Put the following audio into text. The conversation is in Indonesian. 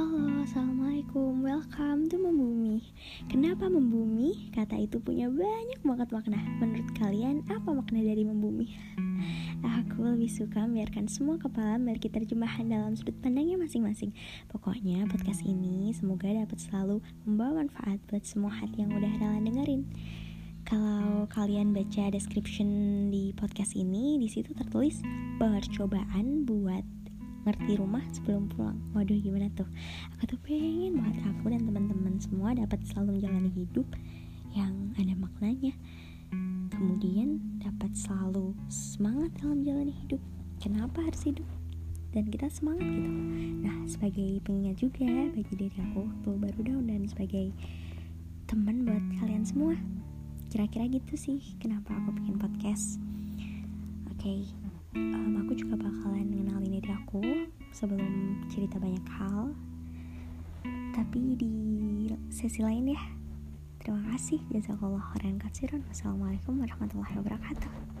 Halo, Assalamualaikum, welcome to Membumi. Kenapa Membumi? Kata itu punya banyak banget makna. Menurut kalian, apa makna dari Membumi? Aku lebih suka membiarkan semua kepala memiliki terjemahan dalam sudut pandangnya masing-masing. Pokoknya podcast ini semoga dapat selalu membawa manfaat buat semua hati yang udah rela dengerin. Kalau kalian baca description di podcast ini, di situ tertulis percobaan buat ngerti rumah sebelum pulang. Waduh, gimana tuh? Aku tuh pengen banget aku dan teman-teman semua dapat selalu menjalani hidup yang ada maknanya. Kemudian dapat selalu semangat dalam menjalani hidup. Kenapa harus hidup? Dan kita semangat gitu. Nah, sebagai pengingat juga bagi diri aku tuh baru down dan sebagai teman buat kalian semua kira-kira gitu sih kenapa aku bikin podcast oke okay, um, aku juga bakalan sebelum cerita banyak hal. Tapi di sesi lain ya. Terima kasih. Jazakallah khairan katsiran. Wassalamualaikum warahmatullahi wabarakatuh